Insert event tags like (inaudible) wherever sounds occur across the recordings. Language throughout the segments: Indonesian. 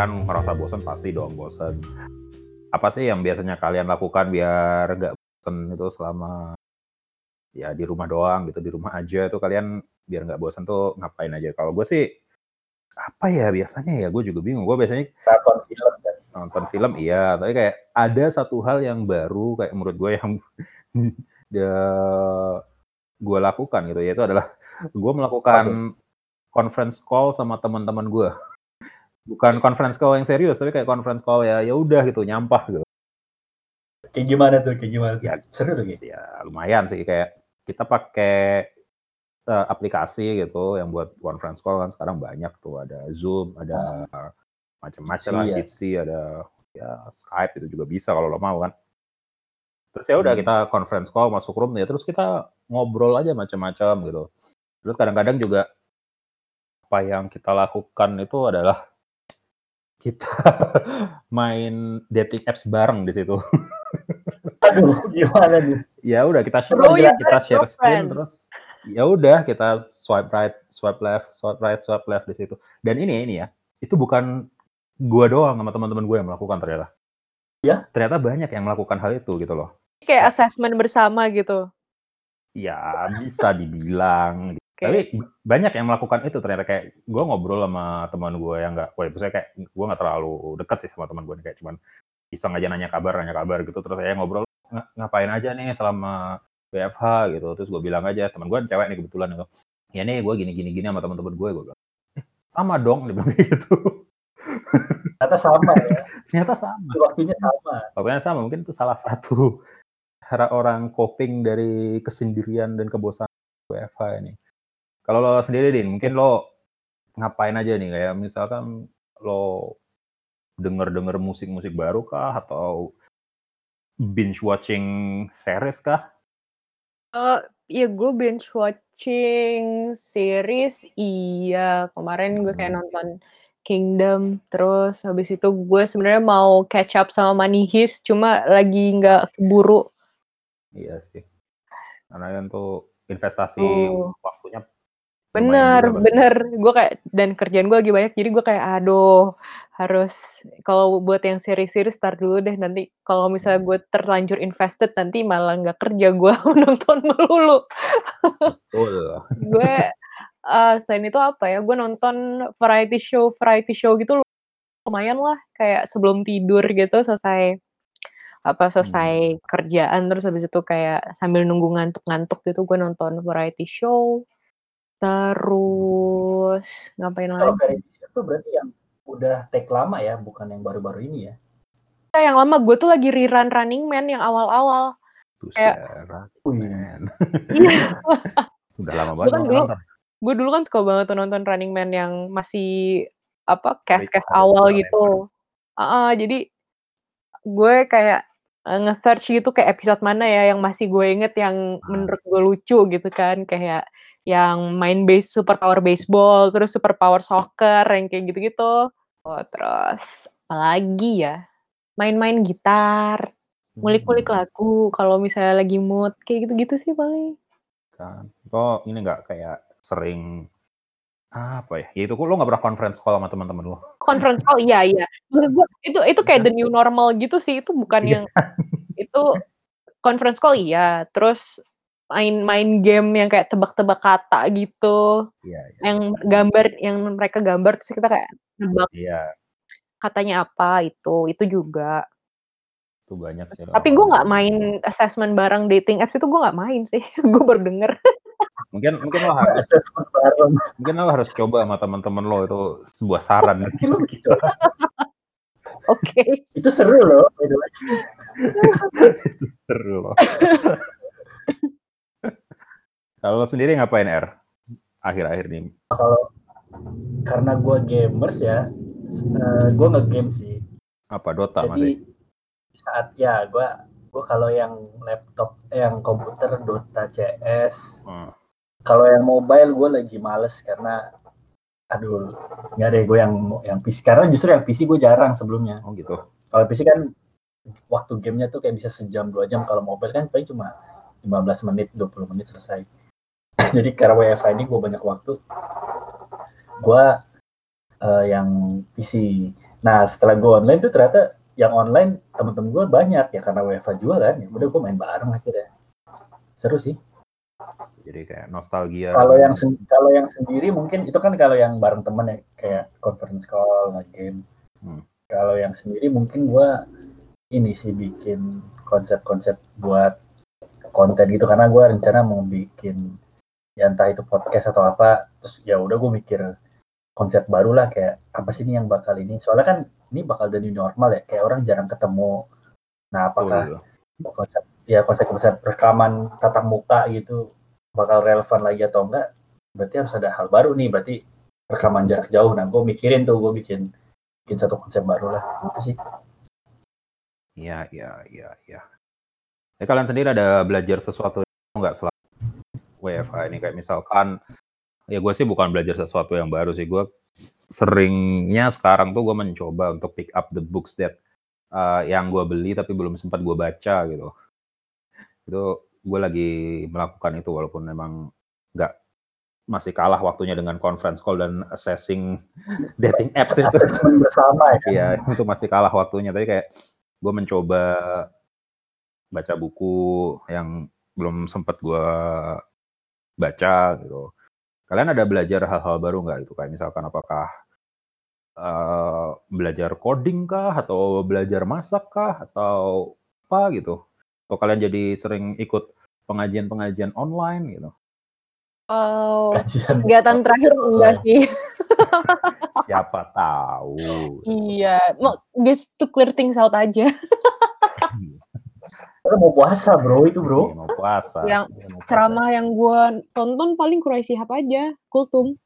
kan ngerasa bosan pasti dong bosan. Apa sih yang biasanya kalian lakukan biar gak bosan itu selama ya di rumah doang gitu di rumah aja tuh kalian biar nggak bosan tuh ngapain aja? Kalau gue sih apa ya biasanya ya gue juga bingung. Gue biasanya nonton film kan nonton film iya. Tapi kayak ada satu hal yang baru kayak menurut gue yang (laughs) dia gue lakukan gitu yaitu adalah gue melakukan conference call sama teman-teman gue bukan conference call yang serius tapi kayak conference call ya ya udah gitu nyampah gitu kayak gimana tuh kayak gimana Ya. seru tuh gitu ya lumayan sih kayak kita pakai eh, aplikasi gitu yang buat conference call kan sekarang banyak tuh ada Zoom ada macam-macam lah Jitsi, ya. Ada ya Skype itu juga bisa kalau lo mau kan terus ya udah Hmm. kita conference call masuk room ya terus kita ngobrol aja macam-macam gitu terus kadang-kadang juga apa yang kita lakukan itu adalah kita (laughs) main dating apps bareng di situ (laughs) aduh gimana nih ya udah kita share Bro, you kita share screen girlfriend. terus ya udah kita swipe right swipe left swipe right swipe left di situ dan ini ini ya itu bukan gua doang sama teman-teman gue yang melakukan ternyata Ya? ternyata banyak yang melakukan hal itu gitu loh Kayak assessment bersama gitu. ya bisa dibilang. Tapi banyak yang melakukan itu ternyata. Kayak gue ngobrol sama teman gue yang nggak, wah maksudnya kayak gue nggak terlalu dekat sih sama teman gue kayak cuman iseng aja nanya kabar nanya kabar gitu. Terus saya ngobrol "Nga- ngapain aja nih selama WFH gitu. Terus gue bilang aja teman gue cewek nih kebetulan. Gitu ya nih gue gini gini gini sama teman-teman gue gue bilang "Eh, sama dong. Dia bilang (laughs) gitu. Ternyata sama ya. Ternyata sama. Waktunya sama. Pokoknya sama. Mungkin itu salah satu cara orang coping dari kesendirian dan kebosanan WFH ini. Kalau lo sendiri din, mungkin lo ngapain aja nih kayak misalkan lo denger-denger musik-musik baru kah atau binge watching series kah? Eh, ya gue binge watching series iya kemarin gue kayak Hmm. nonton Kingdom terus habis itu gue sebenarnya mau catch up sama Money Heist cuma lagi nggak keburu Iya sih. Karena kan tuh investasi Oh. waktunya bener lumayan bener. Gue kayak dan kerjaan gue lagi banyak jadi gue kayak aduh harus kalau buat yang series-series start dulu deh. Nanti kalau misalnya gue terlanjur invested nanti malah nggak kerja gue (laughs) nonton melulu. Betul. gue eh selain itu apa ya gue nonton variety show variety show gitu lumayan lah. Kayak sebelum tidur gitu selesai apa selesai kerjaan terus habis itu kayak sambil nunggu ngantuk-ngantuk gitu gue nonton variety show terus ngapain kalau lagi variety show tuh berarti yang udah take lama ya bukan yang baru-baru ini ya Eh, yang lama gue tuh lagi rerun Running Man yang awal-awal Wih. men. (laughs) iya (laughs) Udah lama Gue banget kan dulu- gue dulu kan suka banget tuh nonton Running Man yang masih apa cast-cast awal gitu. Ah, jadi gue kayak eh, nge-search gitu kayak episode mana ya yang masih gue inget yang Ah. menurut gue lucu gitu kan kayak yang main base super power baseball terus super power soccer yang kayak gitu-gitu. Oh, terus apalagi ya? Main-main gitar, ngulik-ngulik Hmm. lagu kalau misalnya lagi mood kayak gitu-gitu sih paling. kan kok ini nggak kayak sering apa ya ya itu kok lo nggak pernah conference call sama teman-teman lo Conference call iya iya. Maksud gua itu itu kayak the new normal gitu sih, itu bukan Iya. yang itu conference call iya, terus main-main game yang kayak tebak-tebak kata gitu, iya iya yang gambar yang mereka gambar terus kita kayak nebak iya katanya apa itu, itu juga. itu banyak sih Tapi gue nggak main assessment bareng dating apps itu gue nggak main sih, (laughs) gue baru denger. mungkin mungkin lo harus assessment bareng mungkin lo harus coba sama teman-teman lo itu sebuah saran lu (laughs) gitu. Oke. itu seru loh (laughs) itu seru loh kalau sendiri ngapain R akhir-akhir ini karena gue gamers ya gue nge-game sih. Apa Dota jadi masih? saat ya gue gue kalau yang laptop eh, yang komputer Dota CS Hmm. kalau yang mobile gue lagi males karena aduh nggak deh gue yang yang PC karena justru yang PC gue jarang sebelumnya. Oh gitu. Kalau PC kan waktu gamenya tuh kayak bisa sejam dua jam. Kalau mobile kan paling cuma 15 menit 20 menit selesai (laughs) jadi karena WiFi ini gue banyak waktu gue eh, yang PC Nah setelah gue online tuh ternyata yang online temen-temen gue banyak ya karena WFA juga kan. Ya udah gue main bareng akhirnya. Seru sih. Jadi kayak nostalgia. Kalau yang kalau yang sendiri mungkin itu kan kalau yang bareng temen ya kayak conference call, nge-game. Hmm. Kalau yang sendiri mungkin gua ini sih bikin konsep-konsep buat konten gitu karena gua rencana mau bikin ya entah itu podcast atau apa terus ya udah gue mikir konsep baru lah kayak apa sih ini yang bakal ini. Soalnya kan ini bakal jadi normal ya kayak orang jarang ketemu. Nah apakah Betul. konsep ya konsep-konsep rekaman tatap muka gitu bakal relevan lagi atau enggak? Berarti harus ada hal baru nih berarti rekaman jarak jauh. Nah gue mikirin tuh gue bikin bikin satu konsep baru lah. Itu sih. Iya, iya, iya, iya. Ya, kalian sendiri ada belajar sesuatu nggak selama WFH ini? Kayak misalkan, ya gue sih bukan belajar sesuatu yang baru sih. Gue seringnya sekarang tuh gue mencoba untuk pick up the books that uh, yang gue beli tapi belum sempat gue baca gitu. Itu gue lagi melakukan itu walaupun memang nggak masih kalah waktunya dengan conference call dan assessing (laughs) dating apps itu. bersama ya Iya, itu masih kalah waktunya. Tapi kayak gue mencoba baca buku yang belum sempat gue baca gitu. Kalian ada belajar hal-hal baru nggak itu? Kayak misalkan apakah eh, belajar coding kah atau belajar masak kah atau apa gitu? Atau kalian jadi sering ikut pengajian-pengajian online gitu? Oh, kajian kegiatan terakhir enggak sih. Siapa tahu. Iya, mau just to clear things out aja. Karena mau puasa bro itu Iya, bro mau puasa. Yang Iya, mau puasa. Ceramah yang gue tonton paling Quraisy Shihab aja, Kultum.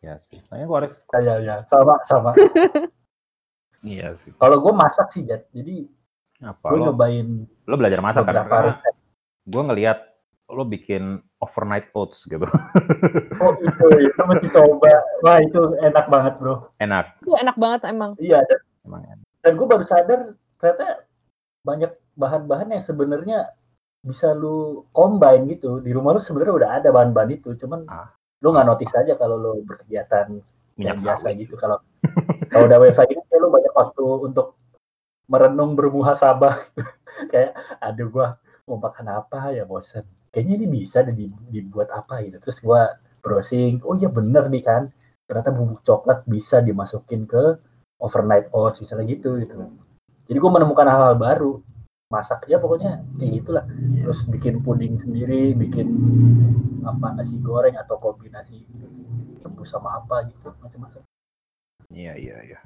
Ya sih. Kayaknya korek. ya ya sama sama (laughs) Iya sih. kalau gue masak sih Jat. jadi Apa gue lo? nyobain Lo belajar masak kan? resep gue ngelihat lo bikin overnight oats gitu. (laughs) oh itu itu mesti coba wah itu enak banget bro Enak. Itu enak banget emang. iya dan, Emang enak. dan gue baru sadar ternyata banyak bahan-bahan yang sebenarnya bisa lu combine gitu. Di rumah lu sebenarnya udah ada bahan-bahan itu cuman Ah. lu nggak notice aja kalau lu berkegiatan Minyak yang biasa sawit. gitu. Kalau kalau udah wifi ini kayak lu banyak waktu untuk merenung bermuhasabah. (laughs) Kayak aduh gua mau makan apa ya bosen. Kayaknya ini bisa deh di- dibuat apa gitu. Terus gua browsing oh iya bener nih kan. Ternyata bubuk coklat bisa dimasukin ke overnight oats misalnya gitu gitu. Jadi gua menemukan hal-hal baru masak ya pokoknya kayak gitulah terus bikin puding sendiri bikin apa nasi goreng atau kombinasi rebus sama apa gitu macam-macam Iya iya iya.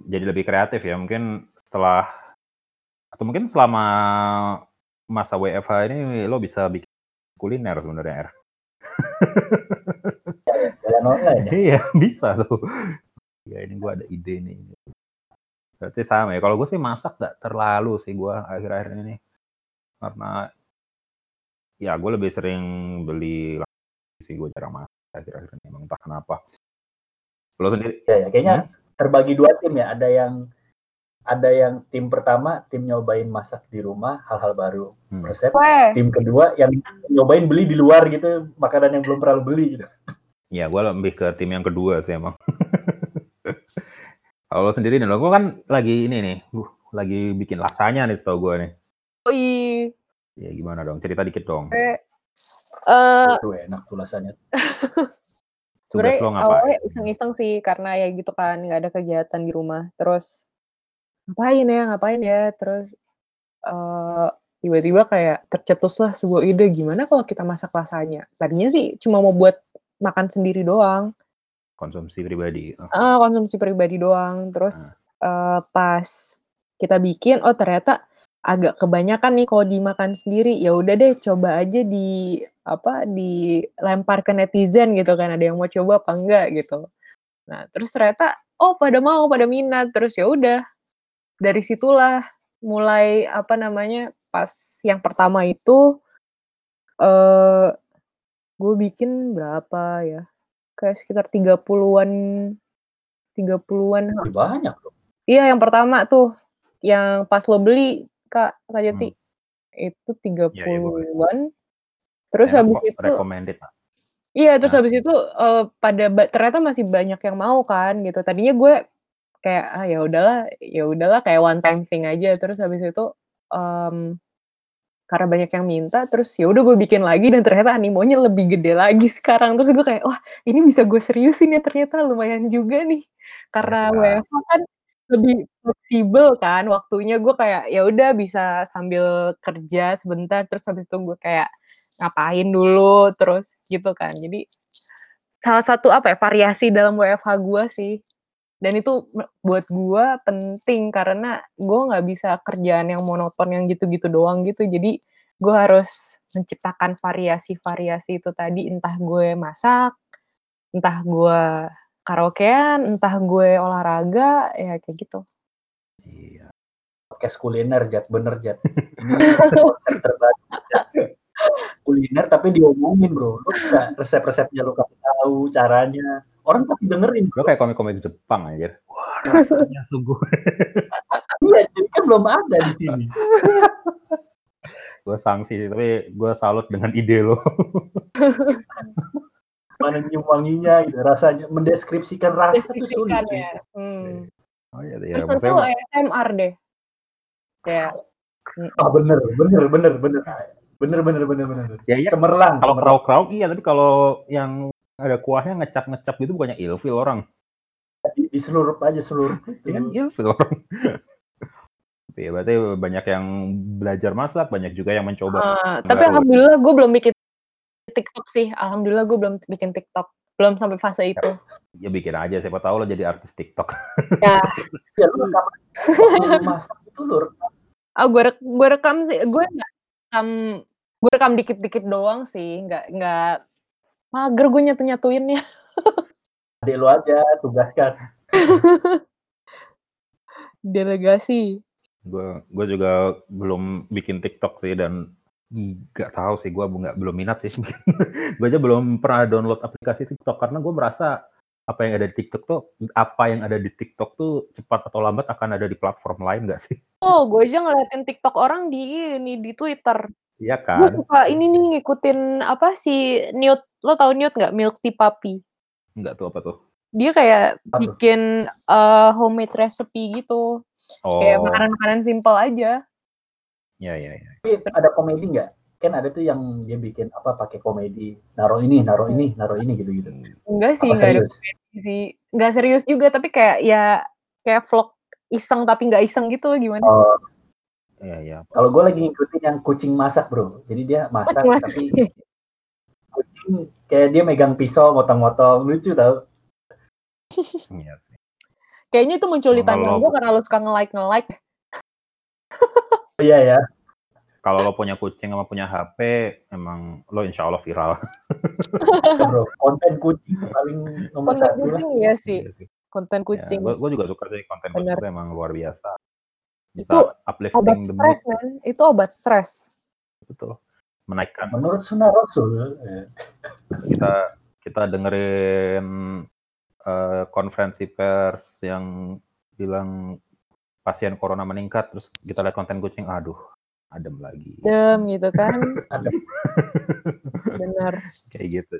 Jadi lebih kreatif ya mungkin setelah atau mungkin selama masa WFH ini lo bisa bikin kuliner sebenarnya R. jalan online ya Iya bisa tuh. Ya ini gua ada ide nih. Berarti sama ya. Kalau gue sih masak gak terlalu sih gua akhir-akhir ini. Karena ya gue lebih sering beli sih gue jarang masak akhir-akhir ini. Emang entah kenapa. Lo sendiri? ya, ya kayaknya terbagi dua tim ya ada yang ada yang tim pertama tim nyobain masak di rumah hal-hal baru Hmm. resep Weh, tim kedua yang nyobain beli di luar gitu makanan yang belum pernah beli gitu Ya, gue lebih ke tim yang kedua sih emang. (laughs) Kalau lo sendiri nih, lo gue kan lagi ini nih, uh, lagi bikin lasanya nih setahu gue nih. oi. Ya gimana dong, cerita dikit dong. Eh, eh, itu enak tuh (laughs) sebenarnya lo awalnya iseng-iseng sih karena ya gitu kan nggak ada kegiatan di rumah. Terus ngapain ya, ngapain ya. Terus eh tiba-tiba kayak tercetuslah sebuah ide gimana kalau kita masak lasanya. Tadinya sih cuma mau buat makan sendiri doang. Konsumsi pribadi. Ah, konsumsi pribadi doang. Terus eh, pas kita bikin, oh ternyata agak kebanyakan nih kalau dimakan sendiri. Ya udah deh, coba aja di apa dilempar ke netizen gitu kan. Ada yang mau coba apa enggak gitu. Nah, terus ternyata oh pada mau, pada minat. Terus ya udah dari situlah mulai apa namanya pas yang pertama itu eh gue bikin berapa ya? Kayak sekitar 30-an 30-an Lebih banyak loh Iya, yang pertama tuh, yang pas lo beli, Kak, Kak Jati, itu Iya, iya, boleh. 30-an. Terus enak habis itu recommended. iya, terus Nah. habis itu, eee, pada ternyata masih banyak yang mau kan, gitu. Tadinya gue kayak ah ya udahlah ya udahlah kayak one time thing aja terus habis itu um, karena banyak yang minta terus ya udah gue bikin lagi dan ternyata animonya lebih gede lagi sekarang. Terus gue kayak wah ini bisa gue seriusin ya ternyata lumayan juga nih. Karena. WFH kan lebih fleksibel kan waktunya gue kayak ya udah bisa sambil kerja sebentar. Terus habis itu gue kayak ngapain dulu? Terus gitu kan. Jadi salah satu apa ya variasi dalam WFH gue sih dan itu buat gue penting karena gue nggak bisa kerjaan yang monoton yang gitu-gitu doang gitu. Jadi gue harus menciptakan variasi-variasi itu tadi. Entah gue masak entah gue karaokean entah gue olahraga ya kayak gitu. Iya. podcast kuliner Jat. Bener Jat. (laughs) Ini Jat. kuliner tapi diomongin bro. Lu resep-resepnya lu kasih tahu caranya orang pasti dengerin. Lo kayak komik-komik Jepang aja. Wah, rasanya sungguh. iya, jadi kan belum ada di sini. gue sanksi tapi gue salut dengan ide lo. Mana nyium wanginya, gitu. rasanya mendeskripsikan rasa itu sulit. Ya. Gitu. Hmm. Oh iya, iya. Terus itu ASMR deh. Ya. Oh bener, bener, bener, bener. Bener, bener, bener, bener. Ya, iya. Cemerlang. Kalau kerau-kerau iya, tapi kalau yang ada kuahnya ngecap-ngecap gitu bukannya ilfil orang. di, di seluruh aja seluruh Iya kan ilfil orang. (laughs) Iya, berarti banyak yang belajar masak, banyak juga yang mencoba. Ah, tapi baru. alhamdulillah gue belum bikin TikTok sih alhamdulillah gue belum bikin TikTok belum sampai fase itu Ya bikin aja, siapa tahu lo jadi artis TikTok. (laughs) ya ya lu rekam masak itu lu rekam ah gue rek gue rekam sih gue nggak rekam gue rekam dikit-dikit doang sih nggak nggak mager gue nyatu nyatuinnya (laughs) adik lu aja tugaskan. (laughs) Delegasi. Gue gue juga belum bikin TikTok sih dan nggak tahu sih gue nggak belum minat sih. (laughs) Gue aja belum pernah download aplikasi TikTok karena gue merasa apa yang ada di TikTok tuh apa yang ada di TikTok tuh cepat atau lambat akan ada di platform lain nggak sih? Oh gue aja ngeliatin TikTok orang di ini di Twitter iya gue kan? suka ini nih ngikutin apa sih Newt lo tau Newt nggak? Milk Tea Puppy. Nggak tuh apa tuh? Dia kayak Apa bikin eh, homemade recipe gitu. Oh. kayak makanan-makanan simple aja. Ya ya ya tapi ada komedi nggak? Kan ada tuh yang dia bikin apa pakai komedi. Naruh ini naruh ini naruh ini gitu gitu enggak sih enggak ada serius? komedi sih. Enggak serius juga tapi kayak ya kayak vlog iseng tapi nggak iseng gitu gimana? Oh, ya ya kalau gue lagi ngikutin yang kucing masak bro. Jadi dia masak Kucing masak. tapi kucing kayak dia megang pisau motong-motong. Lucu tau. (laughs) Iya sih. Kayaknya itu muncul di timeline lo- gue karena lo suka nge-like nge-like oh, iya ya kalau lo punya kucing sama punya HP emang lo insya Allah viral. (laughs) Bro konten kucing paling nomor konten satu. lah kucing iya sih. Iya sih. konten kucing. Ya, gue juga suka sih konten kucing itu emang luar biasa. Bisa Itu obat uplifting the mood, stres man itu obat stres betul. Menaikkan menurut sunnah rasul eh, kita kita dengerin eh, konferensi pers yang bilang pasien corona meningkat, terus kita lihat konten kucing, aduh, adem lagi. dem gitu kan (laughs) Adem. bener Kayak gitu.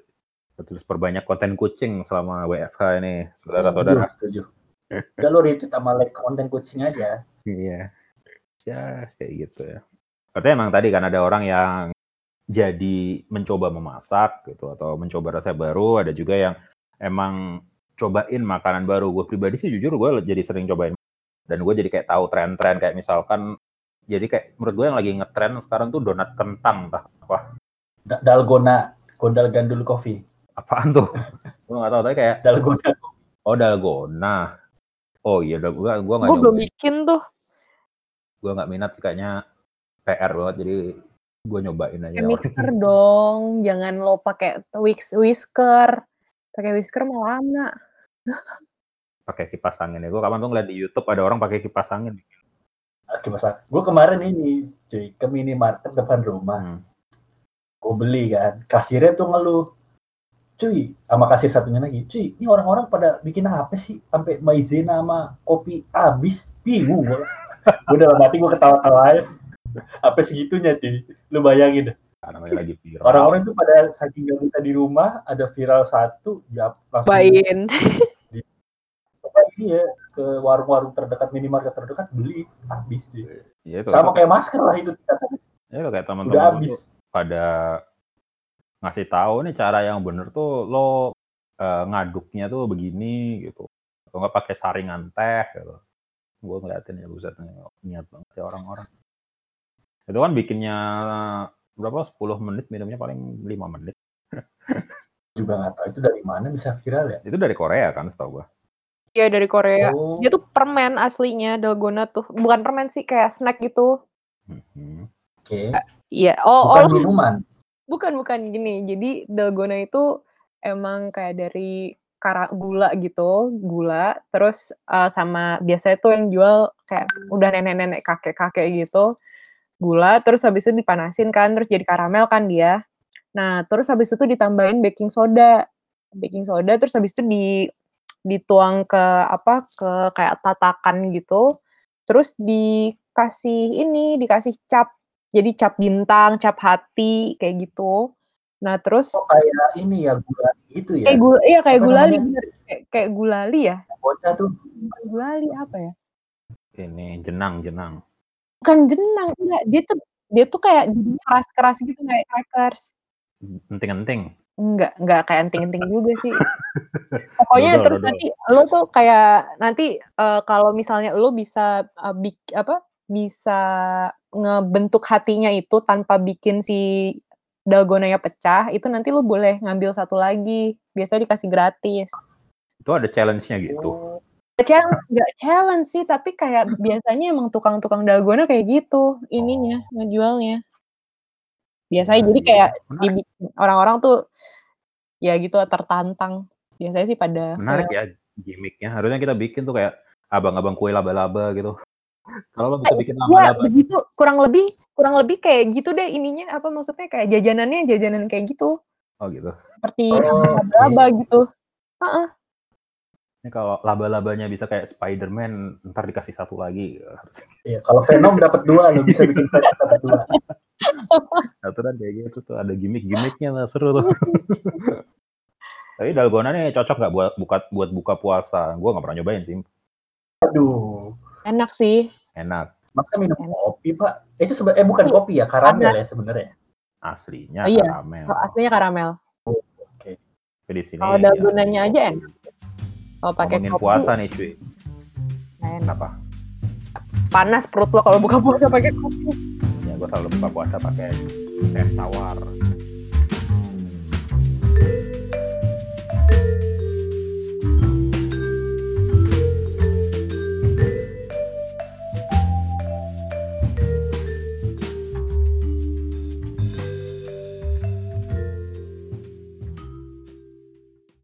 Terus perbanyak konten kucing selama WFH ini, saudara-saudara. Udah lo retweet sama like konten kucing aja. Iya. Ya, kayak gitu. Ya. Artinya emang tadi kan ada orang yang jadi mencoba memasak gitu atau mencoba resep baru, ada juga yang emang cobain makanan baru. Gue pribadi sih jujur gue jadi sering cobain. Dan gue jadi kayak tahu tren-tren. Kayak misalkan jadi kayak menurut gue yang lagi ngetren sekarang tuh donat kentang entah apa Da- dalgona gondal gandul coffee apaan tuh? (laughs) Gue nggak tahu tapi kayak dalgona. Oh dalgona oh iya gue gue nggak gue belum bikin tuh. Gue nggak minat sih kayaknya PR banget jadi gue nyobain aja pakai mixer (laughs) dong jangan lo pakai whis whisker. Pakai whisker mau lama. Pakai kipas angin ya. Gue kapan tuh ngeliat di YouTube ada orang pakai kipas angin. Gimana gue kemarin ini cuy ke minimarket depan rumah. Hmm. gue beli kan. Kasirnya tuh ngeluh cuy sama kasir satunya lagi. Cuy ini orang-orang pada bikin apa sih? Sampai maizena sama kopi habis. Bingung gue gue dalam hati gue ketawa-tawa aja. Apa segitunya cuy? Lu bayangin deh. Karena namanya lagi viral. orang-orang itu pada saking gak bisa di rumah ada viral satu ya langsung bayin apa ini ya ke warung-warung terdekat minimarket terdekat beli habis sih. Ya itu. Sama kayak masker lah itu. Ya kayak Udah teman-teman pada ngasih tahu nih cara yang bener tuh lo eh, ngaduknya tuh begini gitu. Atau nggak pakai saringan teh gitu. Gue ngeliatin ya buset nih, niat banget ya orang-orang. Itu kan bikinnya berapa 10 menit minumnya paling 5 menit. (laughs) Juga nggak tahu itu dari mana bisa viral ya. Itu dari Korea kan setahu gue. Iya dari Korea. Oh, Dia tuh permen aslinya dalgona tuh. Bukan permen sih kayak snack gitu. Mhm. oke. Iya. Oh, Bukan oh minuman. Bukan bukan gini. Jadi dalgona itu emang kayak dari kara gula gitu, gula. Terus eh, sama biasanya tuh yang jual kayak udah nenek-nenek kakek-kakek gitu. Gula, terus habis itu dipanasin kan, terus jadi karamel kan dia. Nah, terus habis itu ditambahin baking soda. Baking soda terus habis itu di dituang ke apa ke kayak tatakan gitu. Terus dikasih ini, dikasih cap. Jadi cap bintang, cap hati kayak gitu. Nah, terus Oh, kayak ini ya gula gitu ya. kayak gula iya kayak Apa gulali namanya? bener. Kayak, kayak gulali ya? Bocah tuh gulali apa ya? Ini jenang-jenang. Bukan jenang, enggak. Dia tuh dia tuh kayak keras-keras gitu kayak crackers. Enting-enting. Enggak, enggak kayak enting-enting juga sih. (laughs) Pokoknya Dodol, terus dodol. nanti lo tuh kayak nanti eh, kalau misalnya lo bisa eh, bik- apa bisa ngebentuk hatinya itu tanpa bikin si dalgonanya pecah, itu nanti lo boleh ngambil satu lagi. Biasanya dikasih gratis. Itu ada challenge-nya gitu. oh, Nggak challenge, nggak challenge sih, tapi kayak (laughs) biasanya emang tukang-tukang dalgona kayak gitu ininya ngejualnya. Biasanya Nah, jadi iya. kayak orang-orang tuh ya gitu tertantang. Biasanya sih pada Menarik ya gimmicknya. Harusnya kita bikin tuh kayak abang-abang kue laba-laba gitu. Kalau lo bisa bikin Ya laba-laba, begitu kurang lebih kurang lebih kayak gitu deh ininya apa maksudnya kayak jajanannya jajanan kayak gitu oh gitu. seperti Oh, laba gitu. Heeh. Ini kalau laba-labanya bisa kayak Spider-Man, ntar dikasih satu lagi. (laughs) Iya, kalau Venom dapat dua lo bisa bikin Venom dapat dua. (laughs) Aturan kayak gitu tuh ada gimmick-gimmicknya lah seru tuh. (laughs) Tapi dalgona nih cocok nggak buat buka buat buka puasa? Gue nggak pernah nyobain sih. Aduh, Enak sih. Enak masa minum kopi pak? Itu sebe- eh bukan kopi ya, karamel ya sebenarnya. aslinya Oh, iya. karamel. Kalau aslinya karamel. Tapi di sini Kalau ya, dalgonanya aja enak. Kalau pakai kopi puasa nih cuy. enak. Kenapa? panas perut lo kalau buka puasa pakai kopi. Ya gue selalu buka puasa pakai teh tawar.